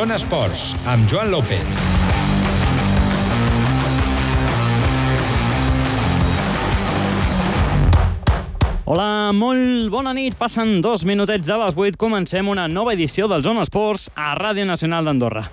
Zona Esports, amb Joan López. Hola, molt bona nit. Passen dos minutets de les 8. Comencem una nova edició del Zona Esports a Ràdio Nacional d'Andorra.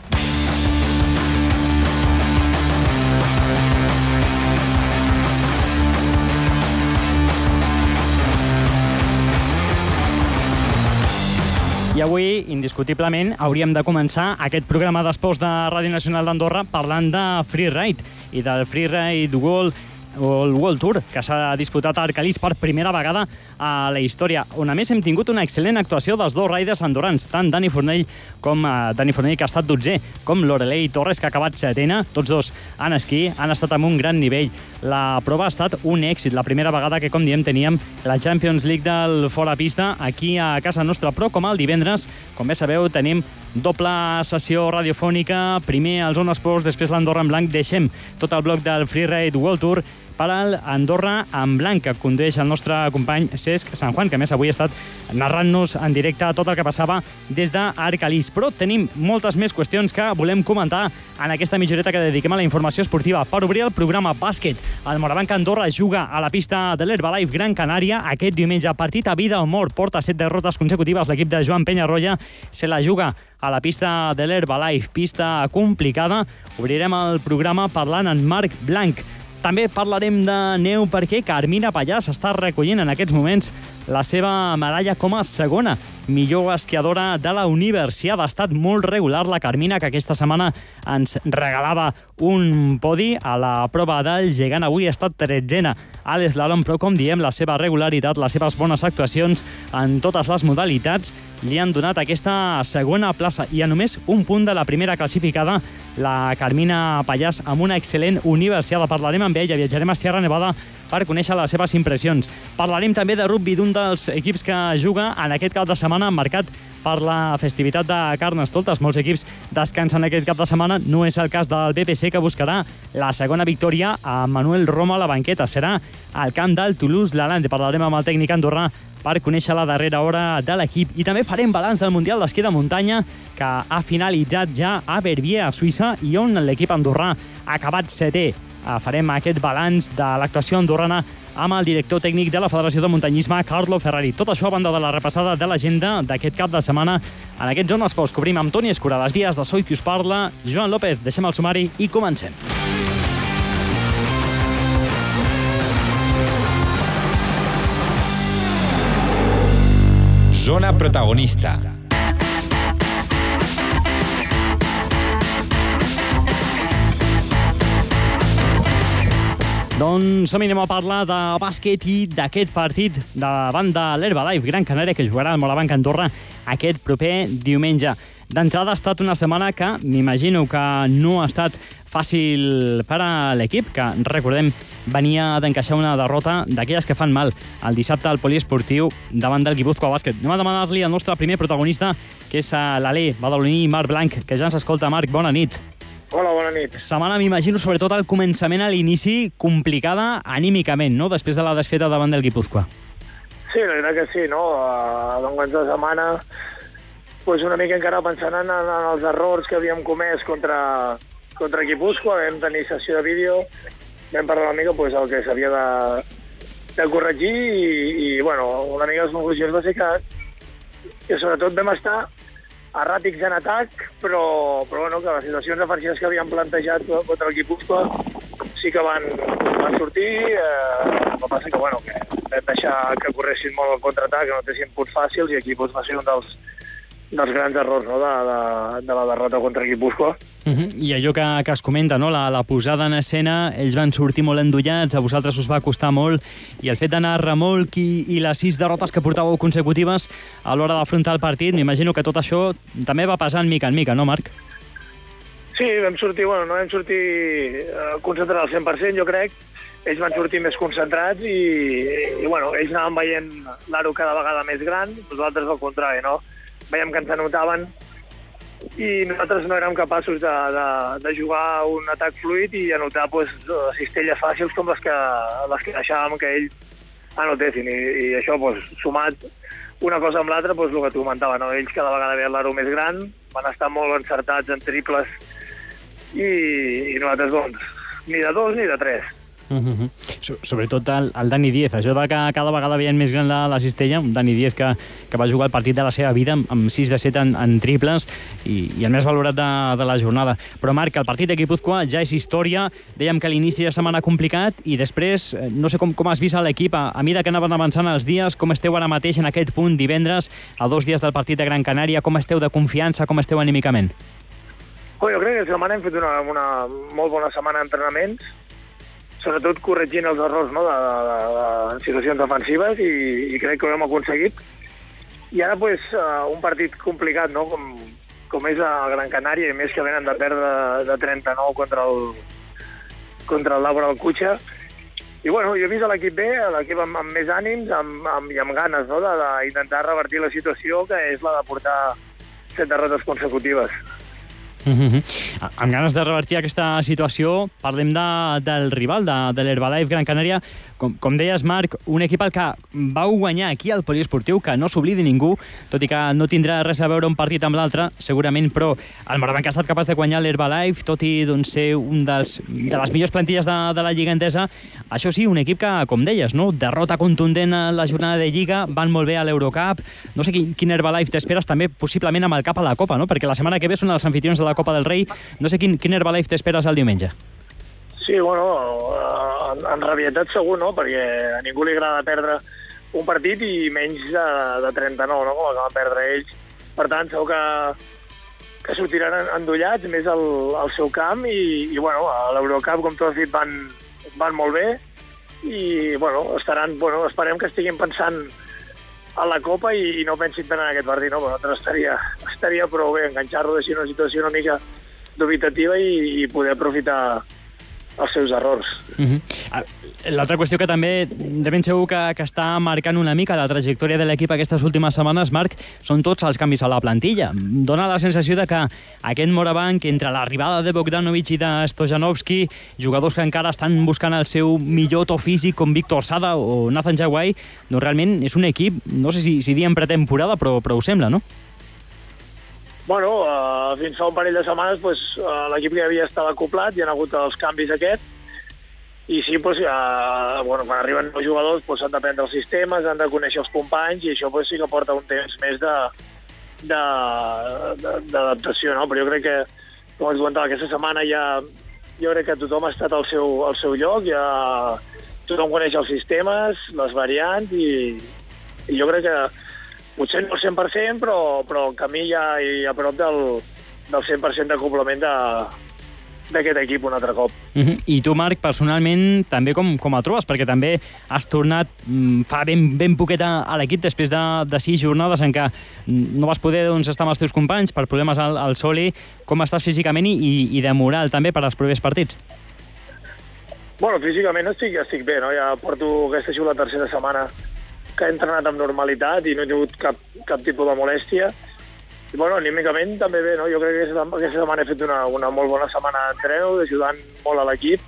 Avui, indiscutiblement, hauríem de començar aquest programa d'esports de Ràdio Nacional d'Andorra parlant de Freeride i del Freeride World o el World Tour, que s'ha disputat a Arcalís per primera vegada a la història, on a més hem tingut una excel·lent actuació dels dos riders andorrans, tant Dani Fornell com uh, Dani Fornell, que ha estat dotzè, com Lorelei Torres, que ha acabat setena. Tots dos en esquí han estat amb un gran nivell. La prova ha estat un èxit, la primera vegada que, com diem, teníem la Champions League del fora pista aquí a casa nostra, però com el divendres, com bé sabeu, tenim doble sessió radiofònica, primer el Zona Esports, després l'Andorra en blanc. Deixem tot el bloc del Freeride World Tour per Andorra en blanc, que condueix el nostre company Cesc Sant Juan, que més avui ha estat narrant-nos en directe tot el que passava des d'Arcalís. Però tenim moltes més qüestions que volem comentar en aquesta mitjoreta que dediquem a la informació esportiva. Per obrir el programa bàsquet, el Morabanc Andorra juga a la pista de l'Herbalife Gran Canària aquest diumenge. Partit a vida o mort, porta set derrotes consecutives. L'equip de Joan Penyarroia se la juga a la pista de l'Herbalife, pista complicada. Obrirem el programa parlant en Marc Blanc, també parlarem de neu perquè Carmina Pallàs està recollint en aquests moments la seva medalla com a segona millor esquiadora de la Universitat. Ha estat molt regular la Carmina, que aquesta setmana ens regalava un podi a la prova del gegant. Avui ha estat tretzena a l'eslalom, però com diem, la seva regularitat, les seves bones actuacions en totes les modalitats li han donat aquesta segona plaça i a només un punt de la primera classificada, la Carmina Pallàs, amb una excel·lent universitat. Parlarem amb ella, viatjarem a Sierra Nevada per conèixer les seves impressions. Parlarem també de rugby d'un dels equips que juga en aquest cap de setmana marcat per la festivitat de Carnestoltes. Molts equips descansen aquest cap de setmana. No és el cas del BPC, que buscarà la segona victòria a Manuel Roma a la banqueta. Serà al camp del Toulouse-Lalande. Parlarem amb el tècnic andorrà per conèixer la darrera hora de l'equip. I també farem balanç del Mundial d'Esquí de Muntanya, que ha finalitzat ja a Verbier, a Suïssa, i on l'equip andorrà ha acabat setè farem aquest balanç de l'actuació andorrana amb el director tècnic de la Federació de Muntanyisme, Carlo Ferrari. Tot això a banda de la repassada de l'agenda d'aquest cap de setmana. En aquest Zona Esports cobrim amb Toni Escura, les vies de Soi qui us parla, Joan López. Deixem el sumari i comencem. Zona protagonista. Doncs anem a parlar de bàsquet i d'aquest partit davant de l'Herbalife Gran Canària que jugarà al Morabanc Andorra aquest proper diumenge. D'entrada ha estat una setmana que m'imagino que no ha estat fàcil per a l'equip, que recordem venia d'encaixar una derrota d'aquelles que fan mal el dissabte al poliesportiu davant del Guipúzcoa Bàsquet. Anem a demanar-li al nostre primer protagonista, que és l'Alé Badaloní Marc Blanc, que ja ens escolta. Marc, bona nit. Hola, bona nit. Setmana, m'imagino, sobretot al començament, a l'inici, complicada anímicament, no?, després de la desfeta davant del Guipúzcoa. Sí, la veritat que sí, no? A l'enguany de setmana, pues una mica encara pensant en, en els errors que havíem comès contra, contra Guipúzcoa, vam tenir sessió de vídeo, vam parlar una mica pues, el que s'havia de, de corregir i, i, bueno, una mica les conclusions va ser que, que sobretot vam estar erràtics en atac, però, però bueno, que les situacions defensives que havíem plantejat contra el Guipúzcoa sí que van, van sortir. Eh, el que passa que, bueno, que vam deixar que corressin molt el contraatac, que no tessin punts fàcils, i aquí doncs, va ser un dels, dels grans errors no? de, de, de la derrota contra Guipúzcoa. Uh -huh. I allò que, que es comenta, no? la, la posada en escena, ells van sortir molt endollats, a vosaltres us va costar molt, i el fet d'anar a remolc i, i les sis derrotes que portàveu consecutives a l'hora d'afrontar el partit, m'imagino que tot això també va passant mica en mica, no, Marc? Sí, vam sortir, bueno, no vam sortir eh, concentrats al 100%, jo crec, ells van sortir més concentrats i, i bueno, ells anaven veient l'aro cada vegada més gran, nosaltres al contrari, no? Veiem que ens anotaven i nosaltres no érem capaços de, de, de jugar un atac fluid i anotar pues, cistelles fàcils com les que, les que deixàvem que ells anotessin. I, i això, doncs, sumat una cosa amb l'altra, doncs, el que tu comentava, no? ells cada vegada veien l'aro més gran, van estar molt encertats en triples i, i nosaltres, doncs, ni de dos ni de tres. Uh -huh. So Sobretot el, el Dani Diez, això de que cada vegada veien més gran la, la cistella, un Dani Diez que, que va jugar el partit de la seva vida amb, amb 6 de 7 en, en triples i, i el més valorat de, de la jornada. Però Marc, el partit de Guipúzcoa ja és història, dèiem que l'inici de setmana complicat i després, eh, no sé com, com has vist l'equip, a, a mida que anaven avançant els dies, com esteu ara mateix en aquest punt divendres, a dos dies del partit de Gran Canària, com esteu de confiança, com esteu anímicament? Jo crec que aquesta setmana hem fet una, una molt bona setmana d'entrenaments, sobretot corregint els errors no, de, de, de, situacions defensives i, i crec que ho hem aconseguit. I ara, pues, uh, un partit complicat, no?, com, com és a Gran Canària, i més que venen de perdre de 39 contra el, contra el Laura del Cutxa. I bueno, jo he vist l'equip bé, l'equip amb, amb més ànims amb, amb, i amb ganes no? d'intentar revertir la situació, que és la de portar set derrotes consecutives. Uh -huh. Amb ganes de revertir aquesta situació, parlem de, del rival, de, de l'Herbalife Gran Canària. Com, com deies, Marc, un equip al que vau guanyar aquí al poliesportiu, que no s'oblidi ningú, tot i que no tindrà res a veure un partit amb l'altre, segurament, però el Morabanc ha estat capaç de guanyar l'Herbalife, tot i doncs, ser un dels, de les millors plantilles de, de la Lliga Endesa. Això sí, un equip que, com deies, no? derrota contundent a la jornada de Lliga, van molt bé a l'Eurocup. No sé quin, quin Herbalife t'esperes també, possiblement amb el cap a la Copa, no? perquè la setmana que ve són els anfitrions de la Copa del Rei. No sé quin, quin Herbalife t'esperes el diumenge. Sí, bueno, en, en rabietat segur, no?, perquè a ningú li agrada perdre un partit i menys de, de 39, no?, com el que van perdre ells. Per tant, segur que, que sortiran endollats, més al, al seu camp, i, i bueno, a l'Eurocup, com tu has dit, van, van molt bé, i, bueno, estaran, bueno, esperem que estiguin pensant a la Copa i, i no pensin tant en aquest partit, no? Però estaria, estaria prou bé enganxar-lo així una situació una mica dubitativa i, i poder aprofitar els seus errors. Uh -huh. L'altra qüestió que també de ben segur que, que està marcant una mica la trajectòria de l'equip aquestes últimes setmanes, Marc, són tots els canvis a la plantilla. Dóna la sensació de que aquest Morabanc, entre l'arribada de Bogdanovic i de Stojanovski, jugadors que encara estan buscant el seu millor to físic, com Víctor Sada o Nathan Jawai, no, realment és un equip, no sé si, si diem pretemporada, però, però ho sembla, no? Bueno, uh, fins fa un parell de setmanes pues, uh, l'equip ja havia estat acoplat, hi ha hagut els canvis aquests, i sí, pues, uh, bueno, quan arriben nous jugadors pues, han els sistemes, han de conèixer els companys, i això pues, sí que porta un temps més d'adaptació, no? Però jo crec que, com es comentava, aquesta setmana ja jo crec que tothom ha estat al seu, al seu lloc, ja tothom coneix els sistemes, les variants, i, i jo crec que potser no el 100%, però, però el camí ja hi a prop del, del 100% d'acoblament de, d'aquest equip un altre cop. Uh -huh. I tu, Marc, personalment, també com, com el trobes? Perquè també has tornat mm, fa ben, ben poquet a, a l'equip després de, de sis jornades en què no vas poder doncs, estar amb els teus companys per problemes al, al soli. Com estàs físicament i, i de moral també per als propers partits? Bueno, físicament estic, estic bé, no? Ja porto, aquesta la tercera setmana que he entrenat amb normalitat i no he tingut cap, cap tipus de molèstia. I, bueno, anímicament també bé, no? Jo crec que aquesta, setmana he fet una, una molt bona setmana d'entreno, ajudant molt a l'equip,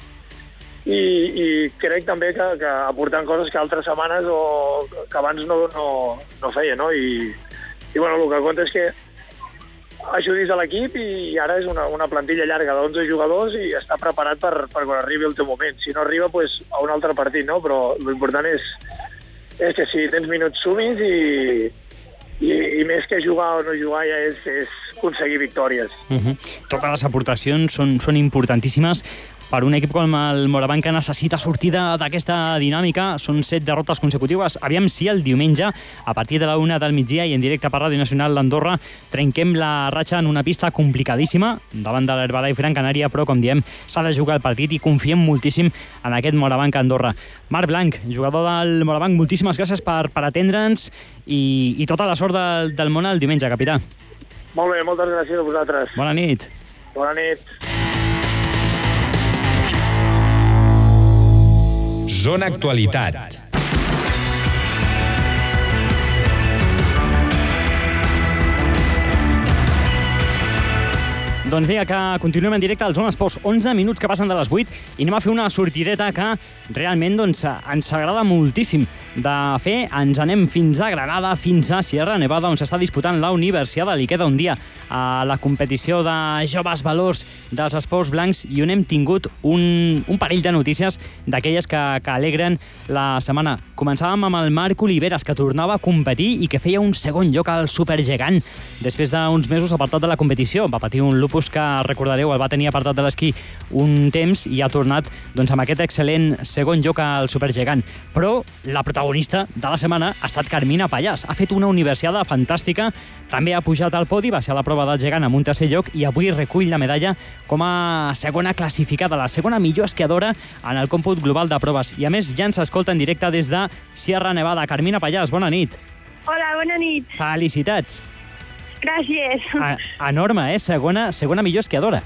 i, i crec també que, que aportant coses que altres setmanes o que abans no, no, no feia, no? I, i bueno, el que compta és que ajudis a l'equip i ara és una, una plantilla llarga d'11 jugadors i està preparat per, per quan arribi el teu moment. Si no arriba, pues, a un altre partit, no? Però l'important és, és que si tens minuts sumis i, i, i més que jugar o no jugar ja és, és aconseguir victòries. Uh -huh. Totes les aportacions són, són importantíssimes per un equip com el Morabanc que necessita sortir d'aquesta dinàmica. Són set derrotes consecutives. Aviam si el diumenge, a partir de la una del migdia i en directe per Ràdio Nacional d'Andorra, trenquem la ratxa en una pista complicadíssima davant de l'Herbalife Gran Canària, però, com diem, s'ha de jugar el partit i confiem moltíssim en aquest Morabanc Andorra. Marc Blanc, jugador del Morabanc, moltíssimes gràcies per, per atendre'ns i, i tota la sort del, del món el diumenge, capità. Molt bé, moltes gràcies a vosaltres. Bona nit. Bona nit. Zona Actualitat. Doncs vinga, que continuem en directe al Zona Esports. 11 minuts que passen de les 8 i anem a fer una sortideta que realment doncs, ens agrada moltíssim. De fer, ens anem fins a Granada, fins a Sierra Nevada, on s'està disputant la Universiada. Li queda un dia a la competició de joves valors dels esports blancs i on hem tingut un, un parell de notícies d'aquelles que, que alegren la setmana. Començàvem amb el Marc Oliveres, que tornava a competir i que feia un segon lloc al Supergegant. Després d'uns mesos apartat de la competició, va patir un lupus que, recordareu, el va tenir apartat de l'esquí un temps i ha tornat doncs, amb aquest excel·lent segon lloc al Supergegant. Però la protagonista de la setmana ha estat Carmina Pallàs. Ha fet una universiada fantàstica, també ha pujat al podi, va ser a la prova del gegant amb un tercer lloc i avui recull la medalla com a segona classificada, la segona millor esquiadora en el còmput global de proves. I a més ja ens escolta en directe des de Sierra Nevada. Carmina Pallàs, bona nit. Hola, bona nit. Felicitats. Gràcies. A, enorme, eh? Segona, segona millor esquiadora.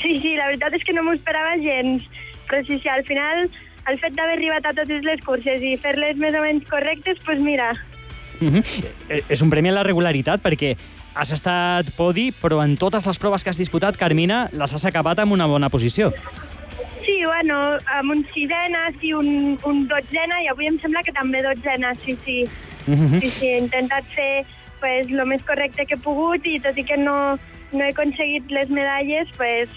Sí, sí, la veritat és que no m'ho esperava gens. Però sí, sí, al final, el fet d'haver arribat a totes les curses i fer-les més o menys correctes, doncs pues mira... Uh -huh. És un premi a la regularitat perquè has estat podi, però en totes les proves que has disputat, Carmina, les has acabat amb una bona posició. Sí, bueno, amb un sisena, sí, un, un dotzena, i avui em sembla que també dotzena, sí, sí. Uh -huh. Sí, sí, he intentat fer pues, el més correcte que he pogut i tot i que no, no he aconseguit les medalles, pues,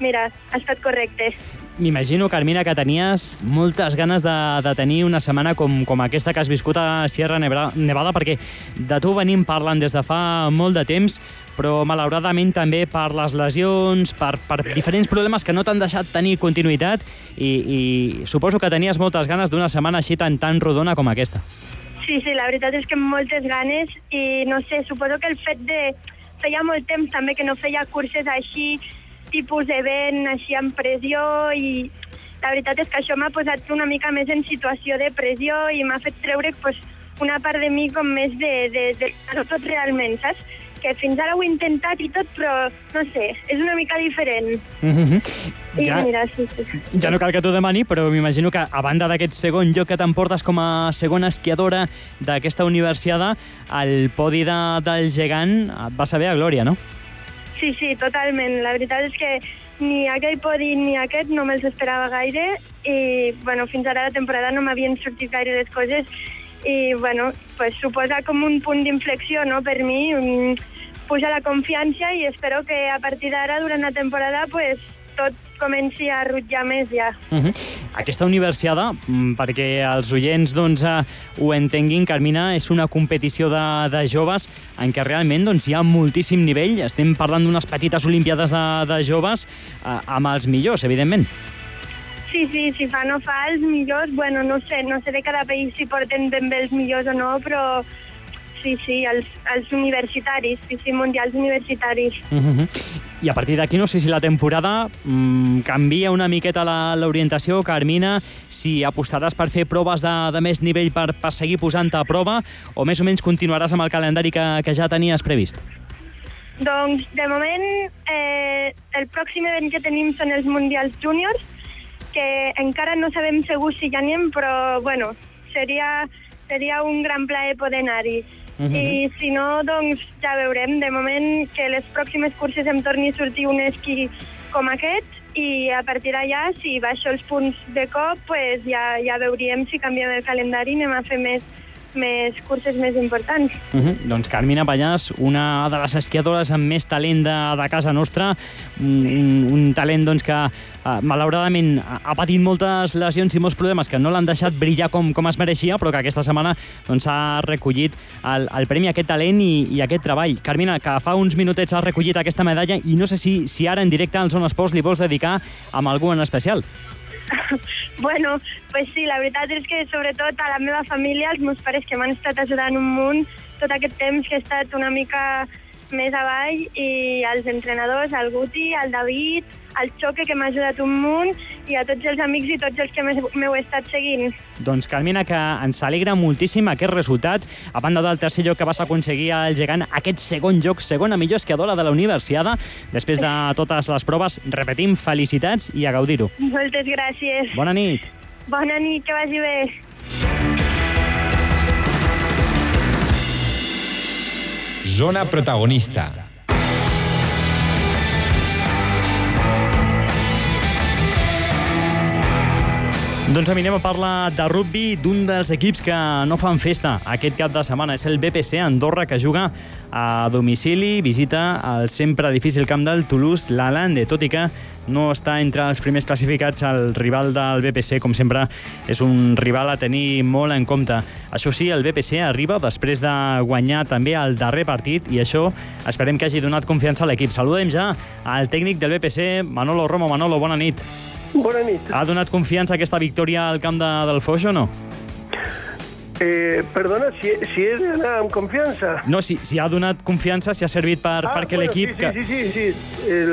mira, ha estat correcte. M'imagino, Carmina, que tenies moltes ganes de, de tenir una setmana com, com aquesta que has viscut a Sierra Nevada, perquè de tu venim parlant des de fa molt de temps, però malauradament també per les lesions, per, per diferents problemes que no t'han deixat tenir continuïtat i, i suposo que tenies moltes ganes d'una setmana així tan, tan rodona com aquesta. Sí, sí, la veritat és que moltes ganes i no sé, suposo que el fet de... Feia molt temps també que no feia curses així tipus d'event així amb pressió i la veritat és que això m'ha posat una mica més en situació de pressió i m'ha fet treure pues, una part de mi com més de, de, de, de tot realment, saps? Que fins ara ho he intentat i tot, però no sé, és una mica diferent. Mm -hmm. I ja, mira, sí, sí. Ja no cal que t'ho demani, però m'imagino que a banda d'aquest segon lloc que t'emportes com a segona esquiadora d'aquesta universiada, el podi de, del gegant et va saber a glòria, no? Sí, sí, totalment. La veritat és que ni aquell podi ni aquest no me'ls esperava gaire i, bueno, fins ara la temporada no m'havien sortit gaire les coses i, bueno, pues, suposa com un punt d'inflexió, no?, per mi, um, puja la confiança i espero que a partir d'ara, durant la temporada, pues, tot comenci a rutllar més ja. Uh -huh. Aquesta universiada, mm, perquè els oients doncs, uh, ho entenguin, Carmina, és una competició de, de joves en què realment doncs, hi ha moltíssim nivell. Estem parlant d'unes petites olimpiades de, de joves uh, amb els millors, evidentment. Sí, sí, si fa no fa els millors, bueno, no sé, no sé de cada país si porten ben bé els millors o no, però sí, sí, els, els universitaris, sí, sí, mundials universitaris. Uh -huh. I a partir d'aquí no sé si la temporada mmm, canvia una miqueta l'orientació, Carmina, si apostaràs per fer proves de, de més nivell per, per seguir posant-te a prova o més o menys continuaràs amb el calendari que, que ja tenies previst? Doncs, de moment, eh, el pròxim event que tenim són els Mundials Júniors, que encara no sabem segur si hi anem, però, bueno, seria, seria un gran plaer poder anar-hi. Uh -huh. I si no, doncs ja veurem. De moment que les pròximes curses em torni a sortir un esquí com aquest i a partir d'allà, si baixo els punts de cop, pues ja, ja veuríem si canviem el calendari i anem a fer més, més curses més importants. Uh -huh. Doncs Carmina Pallàs, una de les esquiadores amb més talent de, de casa nostra, un, un talent doncs, que uh, malauradament ha patit moltes lesions i molts problemes que no l'han deixat brillar com, com es mereixia, però que aquesta setmana doncs, ha recollit el, el premi a aquest talent i, i aquest treball. Carmina, que fa uns minutets has recollit aquesta medalla i no sé si, si ara en directe al Zona Esports li vols dedicar amb algú en especial. bueno, pues sí, la veritat és que sobretot a la meva família, els meus pares que m'han estat ajudant un munt tot aquest temps que he estat una mica més avall i als entrenadors, al Guti, al David, al Xoque, que m'ha ajudat un munt, i a tots els amics i tots els que m'heu estat seguint. Doncs, Carmina, que ens alegra moltíssim aquest resultat. A banda del tercer lloc que vas aconseguir al gegant, aquest segon lloc, segona millor esquiadora de la Universiada. Després de totes les proves, repetim, felicitats i a gaudir-ho. Moltes gràcies. Bona nit. Bona nit, que vagi bé. Zona protagonista. Doncs a mi anem a parlar de rugby d'un dels equips que no fan festa aquest cap de setmana. És el BPC Andorra, que juga a domicili, visita el sempre difícil camp del Toulouse, l'Alande, tot i que no està entre els primers classificats el rival del BPC, com sempre és un rival a tenir molt en compte. Això sí, el BPC arriba després de guanyar també el darrer partit i això esperem que hagi donat confiança a l'equip. Saludem ja al tècnic del BPC, Manolo Romo. Manolo, bona nit. Bona nit. Ha donat confiança aquesta victòria al camp de, del Foix o no? Eh, perdona, si, si he d'anar amb confiança. No, si, si ha donat confiança, si ha servit per, Ah, perquè bueno, l'equip... Sí, sí, sí, sí, sí. El,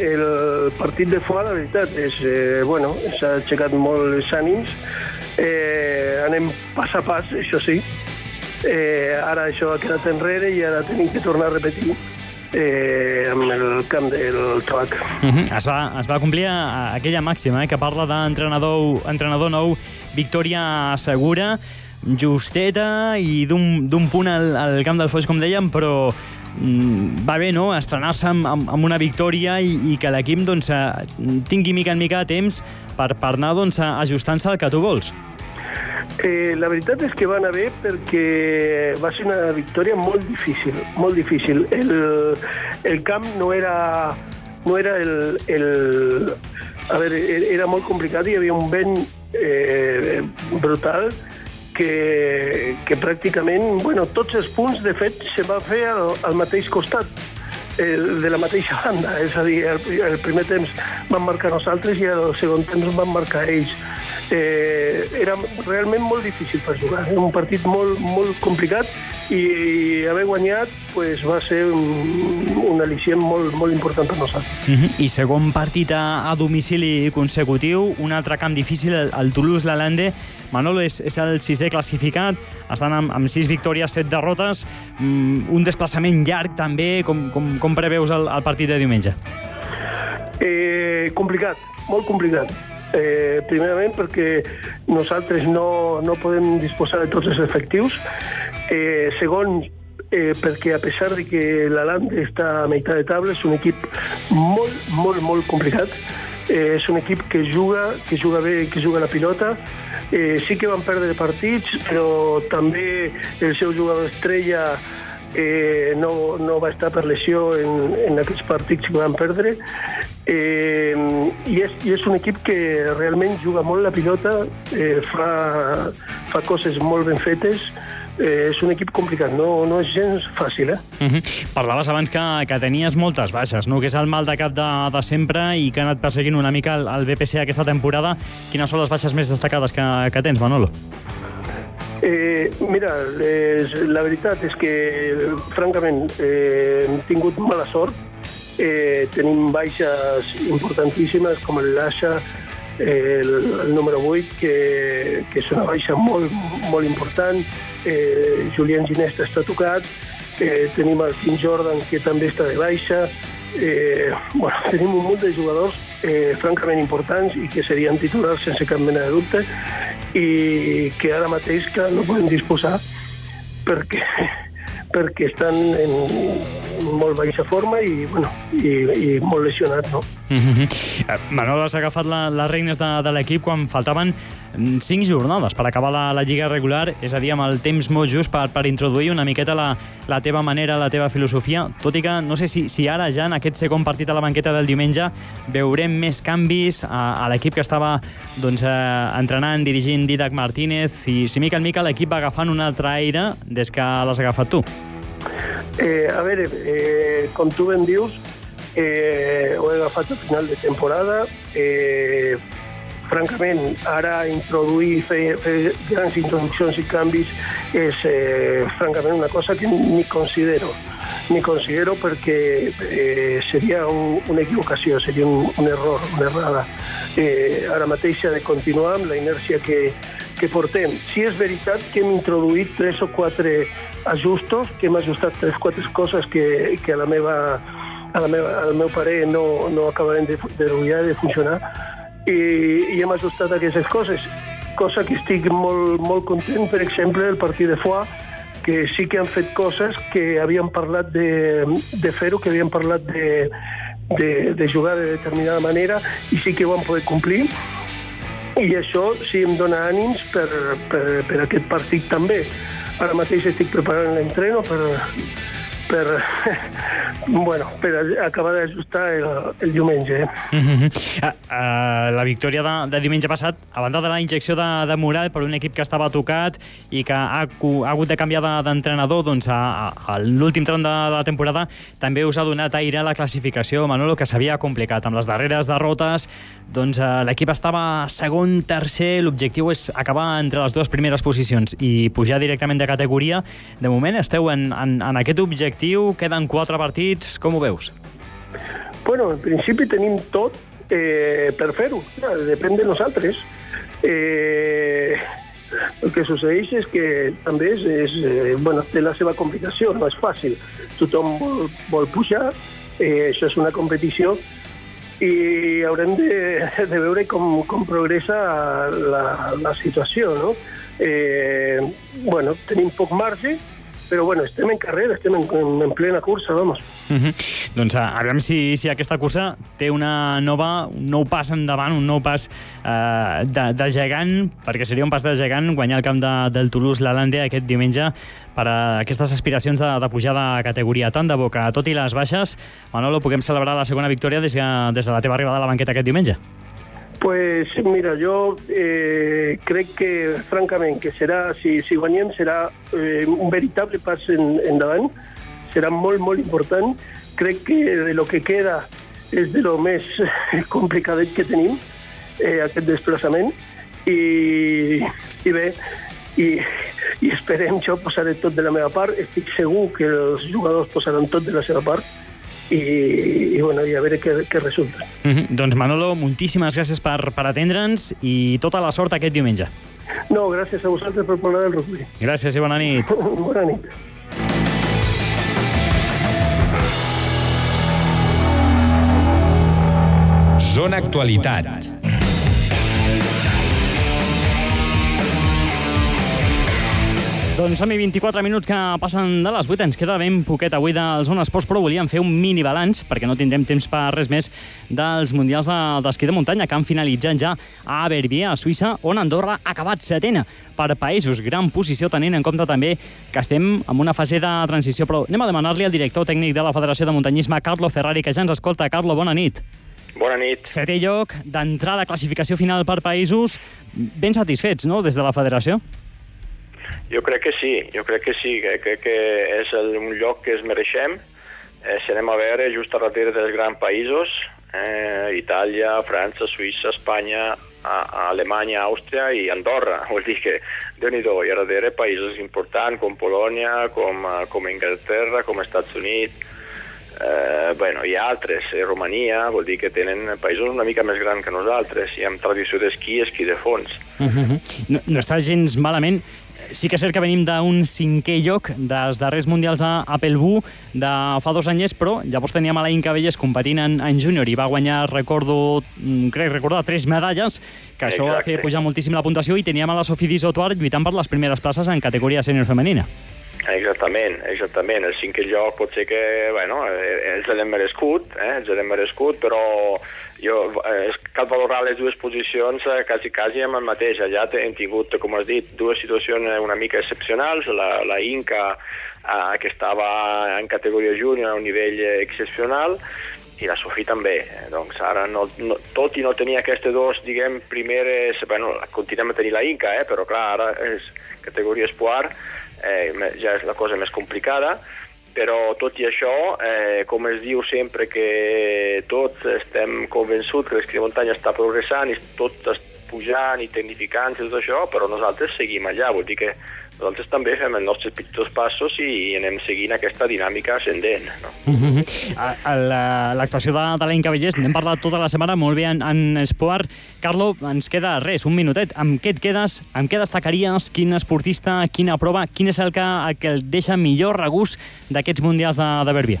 el partit de fora, la veritat, és, eh, bueno, s'ha aixecat molt els ànims. Eh, anem pas a pas, això sí. Eh, ara això ha quedat enrere i ara tenim que tornar a repetir eh, amb el camp del tabac. Uh -huh. es, va, es va complir a- aquella màxima eh, que parla d'entrenador entrenador nou, victòria segura, justeta i d'un punt al, al camp del Foix, com dèiem, però mm, va bé, no?, estrenar-se amb, amb, amb una victòria i, i que l'equip doncs, eh, tingui mica en mica temps per, per anar doncs, ajustant-se al que tu vols. Eh, la veritat és que va anar bé perquè va ser una victòria molt difícil, molt difícil. El, el camp no era, no era el, el... A veure, era molt complicat, hi havia un vent eh, brutal que, que pràcticament, bueno, tots els punts, de fet, se va fer al, al mateix costat de la mateixa banda, és a dir, el, el primer temps van marcar nosaltres i el segon temps van marcar ells. Eh, era realment molt difícil per jugar, era un partit molt, molt complicat i, i haver guanyat pues, va ser un, un al·licient molt, molt important per nosaltres. Uh -huh. I segon partit a, a domicili consecutiu, un altre camp difícil, el, el Toulouse-Lalande. Manolo és, és el sisè classificat, estan amb, amb sis victòries, set derrotes, mm, un desplaçament llarg també. Com, com, com preveus el, el partit de diumenge? Eh, complicat, molt complicat. Eh, primerament perquè nosaltres no, no podem disposar de tots els efectius. Eh, segon, eh, perquè a pesar de que l'Alant està a meitat de taula, és un equip molt, molt, molt complicat. Eh, és un equip que juga, que juga bé, que juga la pilota. Eh, sí que van perdre partits, però també el seu jugador estrella eh, no, no va estar per lesió en, en aquests partits que van perdre eh, i, és, i és un equip que realment juga molt la pilota eh, fa, fa coses molt ben fetes eh, és un equip complicat, no, no és gens fàcil, eh? Uh -huh. Parlaves abans que, que tenies moltes baixes, no? que és el mal de cap de, de sempre i que ha anat perseguint una mica el, el BPC aquesta temporada. Quines són les baixes més destacades que, que tens, Manolo? Eh, mira, les, la veritat és que, francament, eh, hem tingut mala sort. Eh, tenim baixes importantíssimes, com el Lasha, eh, el, el número 8, que, que és una baixa molt, molt important. Eh, Julián Ginesta està tocat. Eh, tenim el Kim Jordan, que també està de baixa. Eh, bueno, tenim un munt de jugadors eh, francament importants i que serien titulars sense cap mena de dubte i que ara mateix que no podem disposar perquè, perquè estan en baixa forma i, bueno, i, i molt lesionats, no? Uh -huh. Manolo, has agafat la, les regnes de, de l'equip quan faltaven mm, cinc jornades per acabar la, la lliga regular, és a dir, amb el temps molt just per, per introduir una miqueta la, la teva manera, la teva filosofia, tot i que no sé si, si ara ja en aquest segon partit a la banqueta del diumenge veurem més canvis a, a l'equip que estava doncs, eh, entrenant, dirigint Didac Martínez i si mica en mica l'equip va agafant un altre aire des que l'has agafat tu. Eh, a veure, eh, com tu ben dius, eh, ho agafat a final de temporada. Eh, francament, ara introduir, fer, fer grans introduccions i canvis és eh, francament una cosa que ni considero ni considero perquè eh, seria un, una equivocació, seria un, un error, una errada. Eh, ara mateix de continuar amb la inèrcia que, que portem. Si és veritat que hem introduït tres o quatre ajustos, que hem ajustat tres o quatre coses que, que a la meva, a la meva, al meu parer no, no acabaran de, de, de funcionar, i, i hem ajustat aquestes coses, cosa que estic molt, molt content, per exemple, el partit de Foix, que sí que han fet coses que havien parlat de, de fer-ho, que havien parlat de, de, de jugar de determinada manera i sí que ho van poder complir i això sí em dona ànims per, per, per aquest partit també. Ara mateix estic preparant l'entreno per, per, bueno, per acabar d'ajustar el, el diumenge. Uh -huh. uh, uh, la victòria de, de diumenge passat, a banda de la injecció de, de moral per un equip que estava tocat i que ha, ha hagut de canviar d'entrenador de, doncs, a, a l'últim tram de, de la temporada, també us ha donat aire a la classificació, Manolo, que s'havia complicat. Amb les darreres derrotes, doncs, uh, l'equip estava segon, tercer, l'objectiu és acabar entre les dues primeres posicions i pujar directament de categoria. De moment esteu en, en, en aquest objectiu objectiu, queden quatre partits, com ho veus? Bueno, en principi tenim tot eh, per fer-ho, depèn de nosaltres. Eh, el que succeeix és que també és, és eh, bueno, té la seva complicació, no és fàcil. Tothom vol, vol pujar, eh, això és una competició i haurem de, de veure com, com progressa la, la situació. No? Eh, bueno, tenim poc marge, però bueno, estem en carrera, estem en, en, en plena cursa, vamos. Uh mhm. -huh. Doncs a veure si, si aquesta cursa té una nova, un nou pas endavant, un nou pas eh, de, de gegant, perquè seria un pas de gegant guanyar el camp de, del Toulouse l'Alàndia aquest diumenge per a aquestes aspiracions de, de pujar de categoria. Tant de bo que, tot i les baixes, Manolo, puguem celebrar la segona victòria des, des de la teva arribada a la banqueta aquest diumenge. Pues mira, jo eh, crec que, francament, que serà, si, si guanyem, serà eh, un veritable pas en, endavant, serà molt, molt important. Crec que de lo que queda és de lo més complicadet que tenim, eh, aquest desplaçament, i, i bé, i, i esperem, jo posaré tot de la meva part, estic segur que els jugadors posaran tot de la seva part, i, i, bueno, i a veure què, què resulta. Mm -hmm. Doncs Manolo, moltíssimes gràcies per, per atendre'ns i tota la sort aquest diumenge. No, gràcies a vosaltres per parlar del rugby. Gràcies i bona nit. bona nit. Zona Actualitat. Doncs som 24 minuts que passen de les 8. Ens queda ben poquet avui del Zona Esports, però volíem fer un mini balanç, perquè no tindrem temps per res més, dels Mundials d'esquí de, de muntanya, que han finalitzat ja a Verbier, a Suïssa, on Andorra ha acabat setena per països. Gran posició, tenint en compte també que estem en una fase de transició. Però anem a demanar-li al director tècnic de la Federació de Muntanyisme, Carlo Ferrari, que ja ens escolta. Carlo, bona nit. Bona nit. Setè lloc, d'entrada, classificació final per països. Ben satisfets, no?, des de la federació? Jo crec que sí, jo crec que sí, que, crec que és el, un lloc que es mereixem. Eh, si anem a veure, just a darrere dels grans països, eh, Itàlia, França, Suïssa, Espanya, a, a Alemanya, Àustria i Andorra. Vol dir que, déu nhi i a darrere països importants com Polònia, com, eh, com Inglaterra, com Estats Units, eh, bueno, hi ha altres, eh, Romania, vol dir que tenen països una mica més grans que nosaltres i amb tradició d'esquí esquí de fons. Uh -huh. no, no està gens malament sí que és cert que venim d'un cinquè lloc dels darrers mundials a, a Pelbú de fa dos anys, però llavors teníem a la Inca Velles competint en, en júnior i va guanyar, recordo, mm, crec recordar, tres medalles, que això Exacte. va fer pujar moltíssim la puntuació i teníem a la Sofia Disotuar lluitant per les primeres places en categoria sènior femenina. Exactament, exactament. El cinquè lloc pot ser que, bueno, eh, els l'hem merescut, eh, els l'hem merescut, però jo, eh, cal valorar les dues posicions eh, quasi, quasi amb el mateix. Allà hem tingut, com has dit, dues situacions una mica excepcionals. La, la Inca, eh, que estava en categoria júnior a un nivell excepcional, i la Sofí també. Eh, doncs ara, no, no, tot i no tenir aquestes dos, diguem, primeres... Bueno, continuem a tenir la Inca, eh, però clar, ara és categoria espoir, eh, ja és la cosa més complicada, però tot i això, eh, com es diu sempre que tots estem convençuts que l'esquí està progressant i tot està pujant i tecnificant i tot això, però nosaltres seguim allà, vol dir que nosaltres també fem els nostres petits passos i anem seguint aquesta dinàmica ascendent. No? Uh -huh. L'actuació de, de l'Enca Vallès, n'hem parlat tota la setmana molt bé en, en Esport. Carlo, ens queda res, un minutet. Amb què et quedes? Amb què destacaries? Quin esportista, quina prova? Quin és el que, el que deixa millor regust d'aquests mundials de, de Verbier?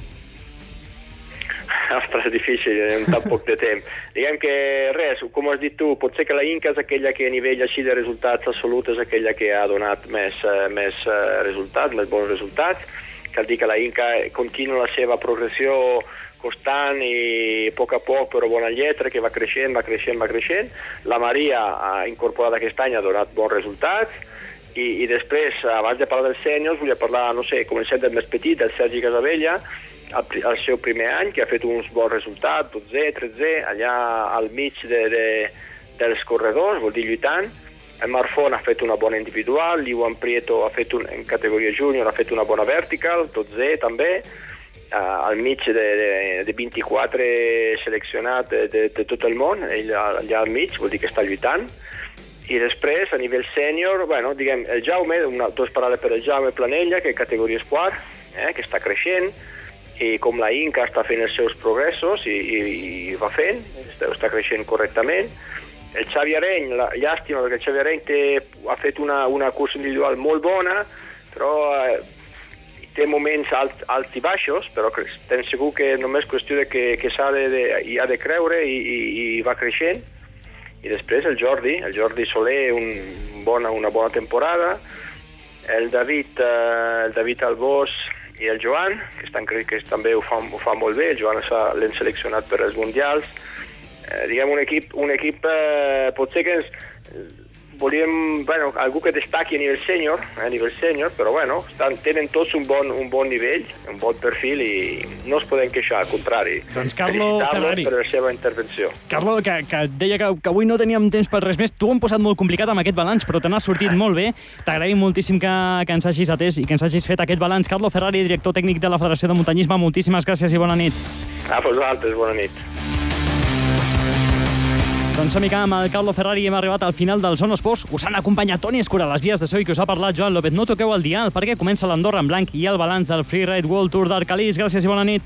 Ostres, difícil en tan poc de temps. Diguem que res, com has dit tu, pot ser que la Inca és aquella que a nivell així de resultats absoluts és aquella que ha donat més, uh, més uh, resultats, més bons resultats. Cal dir que la Inca continua la seva progressió constant i a poc a poc, però bona lletra, que va creixent, va creixent, va creixent. La Maria, ha incorporat aquest any, ha donat bons resultats. I, i després, abans de parlar dels sèniors, volia parlar, no sé, comencem del més petit, del Sergi Casabella, el, seu primer any, que ha fet uns bons resultats, 12, 13, allà al mig de, de, dels corredors, vol dir lluitant. El Marfon ha fet una bona individual, l'Iwan Prieto ha fet un, en categoria júnior ha fet una bona vertical, 12 també, uh, al mig de, de, de 24 seleccionat de, de, de tot el món, ell allà al mig, vol dir que està lluitant. I després, a nivell sènior, bueno, diguem, el Jaume, una, dos paraules per el Jaume Planella, que és categoria esport, eh, que està creixent, i com la Inca està fent els seus progressos i, i, i va fent, està, està creixent correctament. El Xavi Areny, la, llàstima perquè el Xavi Areny té, ha fet una, una cursa individual molt bona, però eh, té moments alt, alts i baixos, però estem segur que només qüestió de que, que s'ha de, de, ha de creure i, i, i va creixent. I després el Jordi, el Jordi Soler, un bona, una bona temporada, el David, eh, el David Albós i el Joan, que, estan, que també ho fan, ho fan molt bé, el Joan l'hem seleccionat per als Mundials, eh, diguem, un equip, un equip eh, potser que ens, volíem, bueno, algú que destaqui a nivell sènior, a nivell sènior, però bueno, estan, tenen tots un bon, un bon nivell, un bon perfil i no es poden queixar, al contrari. Doncs Carlo Ferrari. per la seva intervenció. Carlo, que, que deia que, que avui no teníem temps per res més, tu ho hem posat molt complicat amb aquest balanç, però te n'has sortit molt bé. T'agraïm moltíssim que, que ens hagis atès i que ens hagis fet aquest balanç. Carlo Ferrari, director tècnic de la Federació de Muntanyisme, moltíssimes gràcies i bona nit. A vosaltres, bona nit. Doncs som amb el Carlo Ferrari hem arribat al final del Zona Esports. Us han acompanyat Toni Escura a les vies de so i que us ha parlat Joan López. No toqueu el dial perquè comença l'Andorra en blanc i el balanç del Freeride World Tour d'Arcalís. Gràcies i bona nit.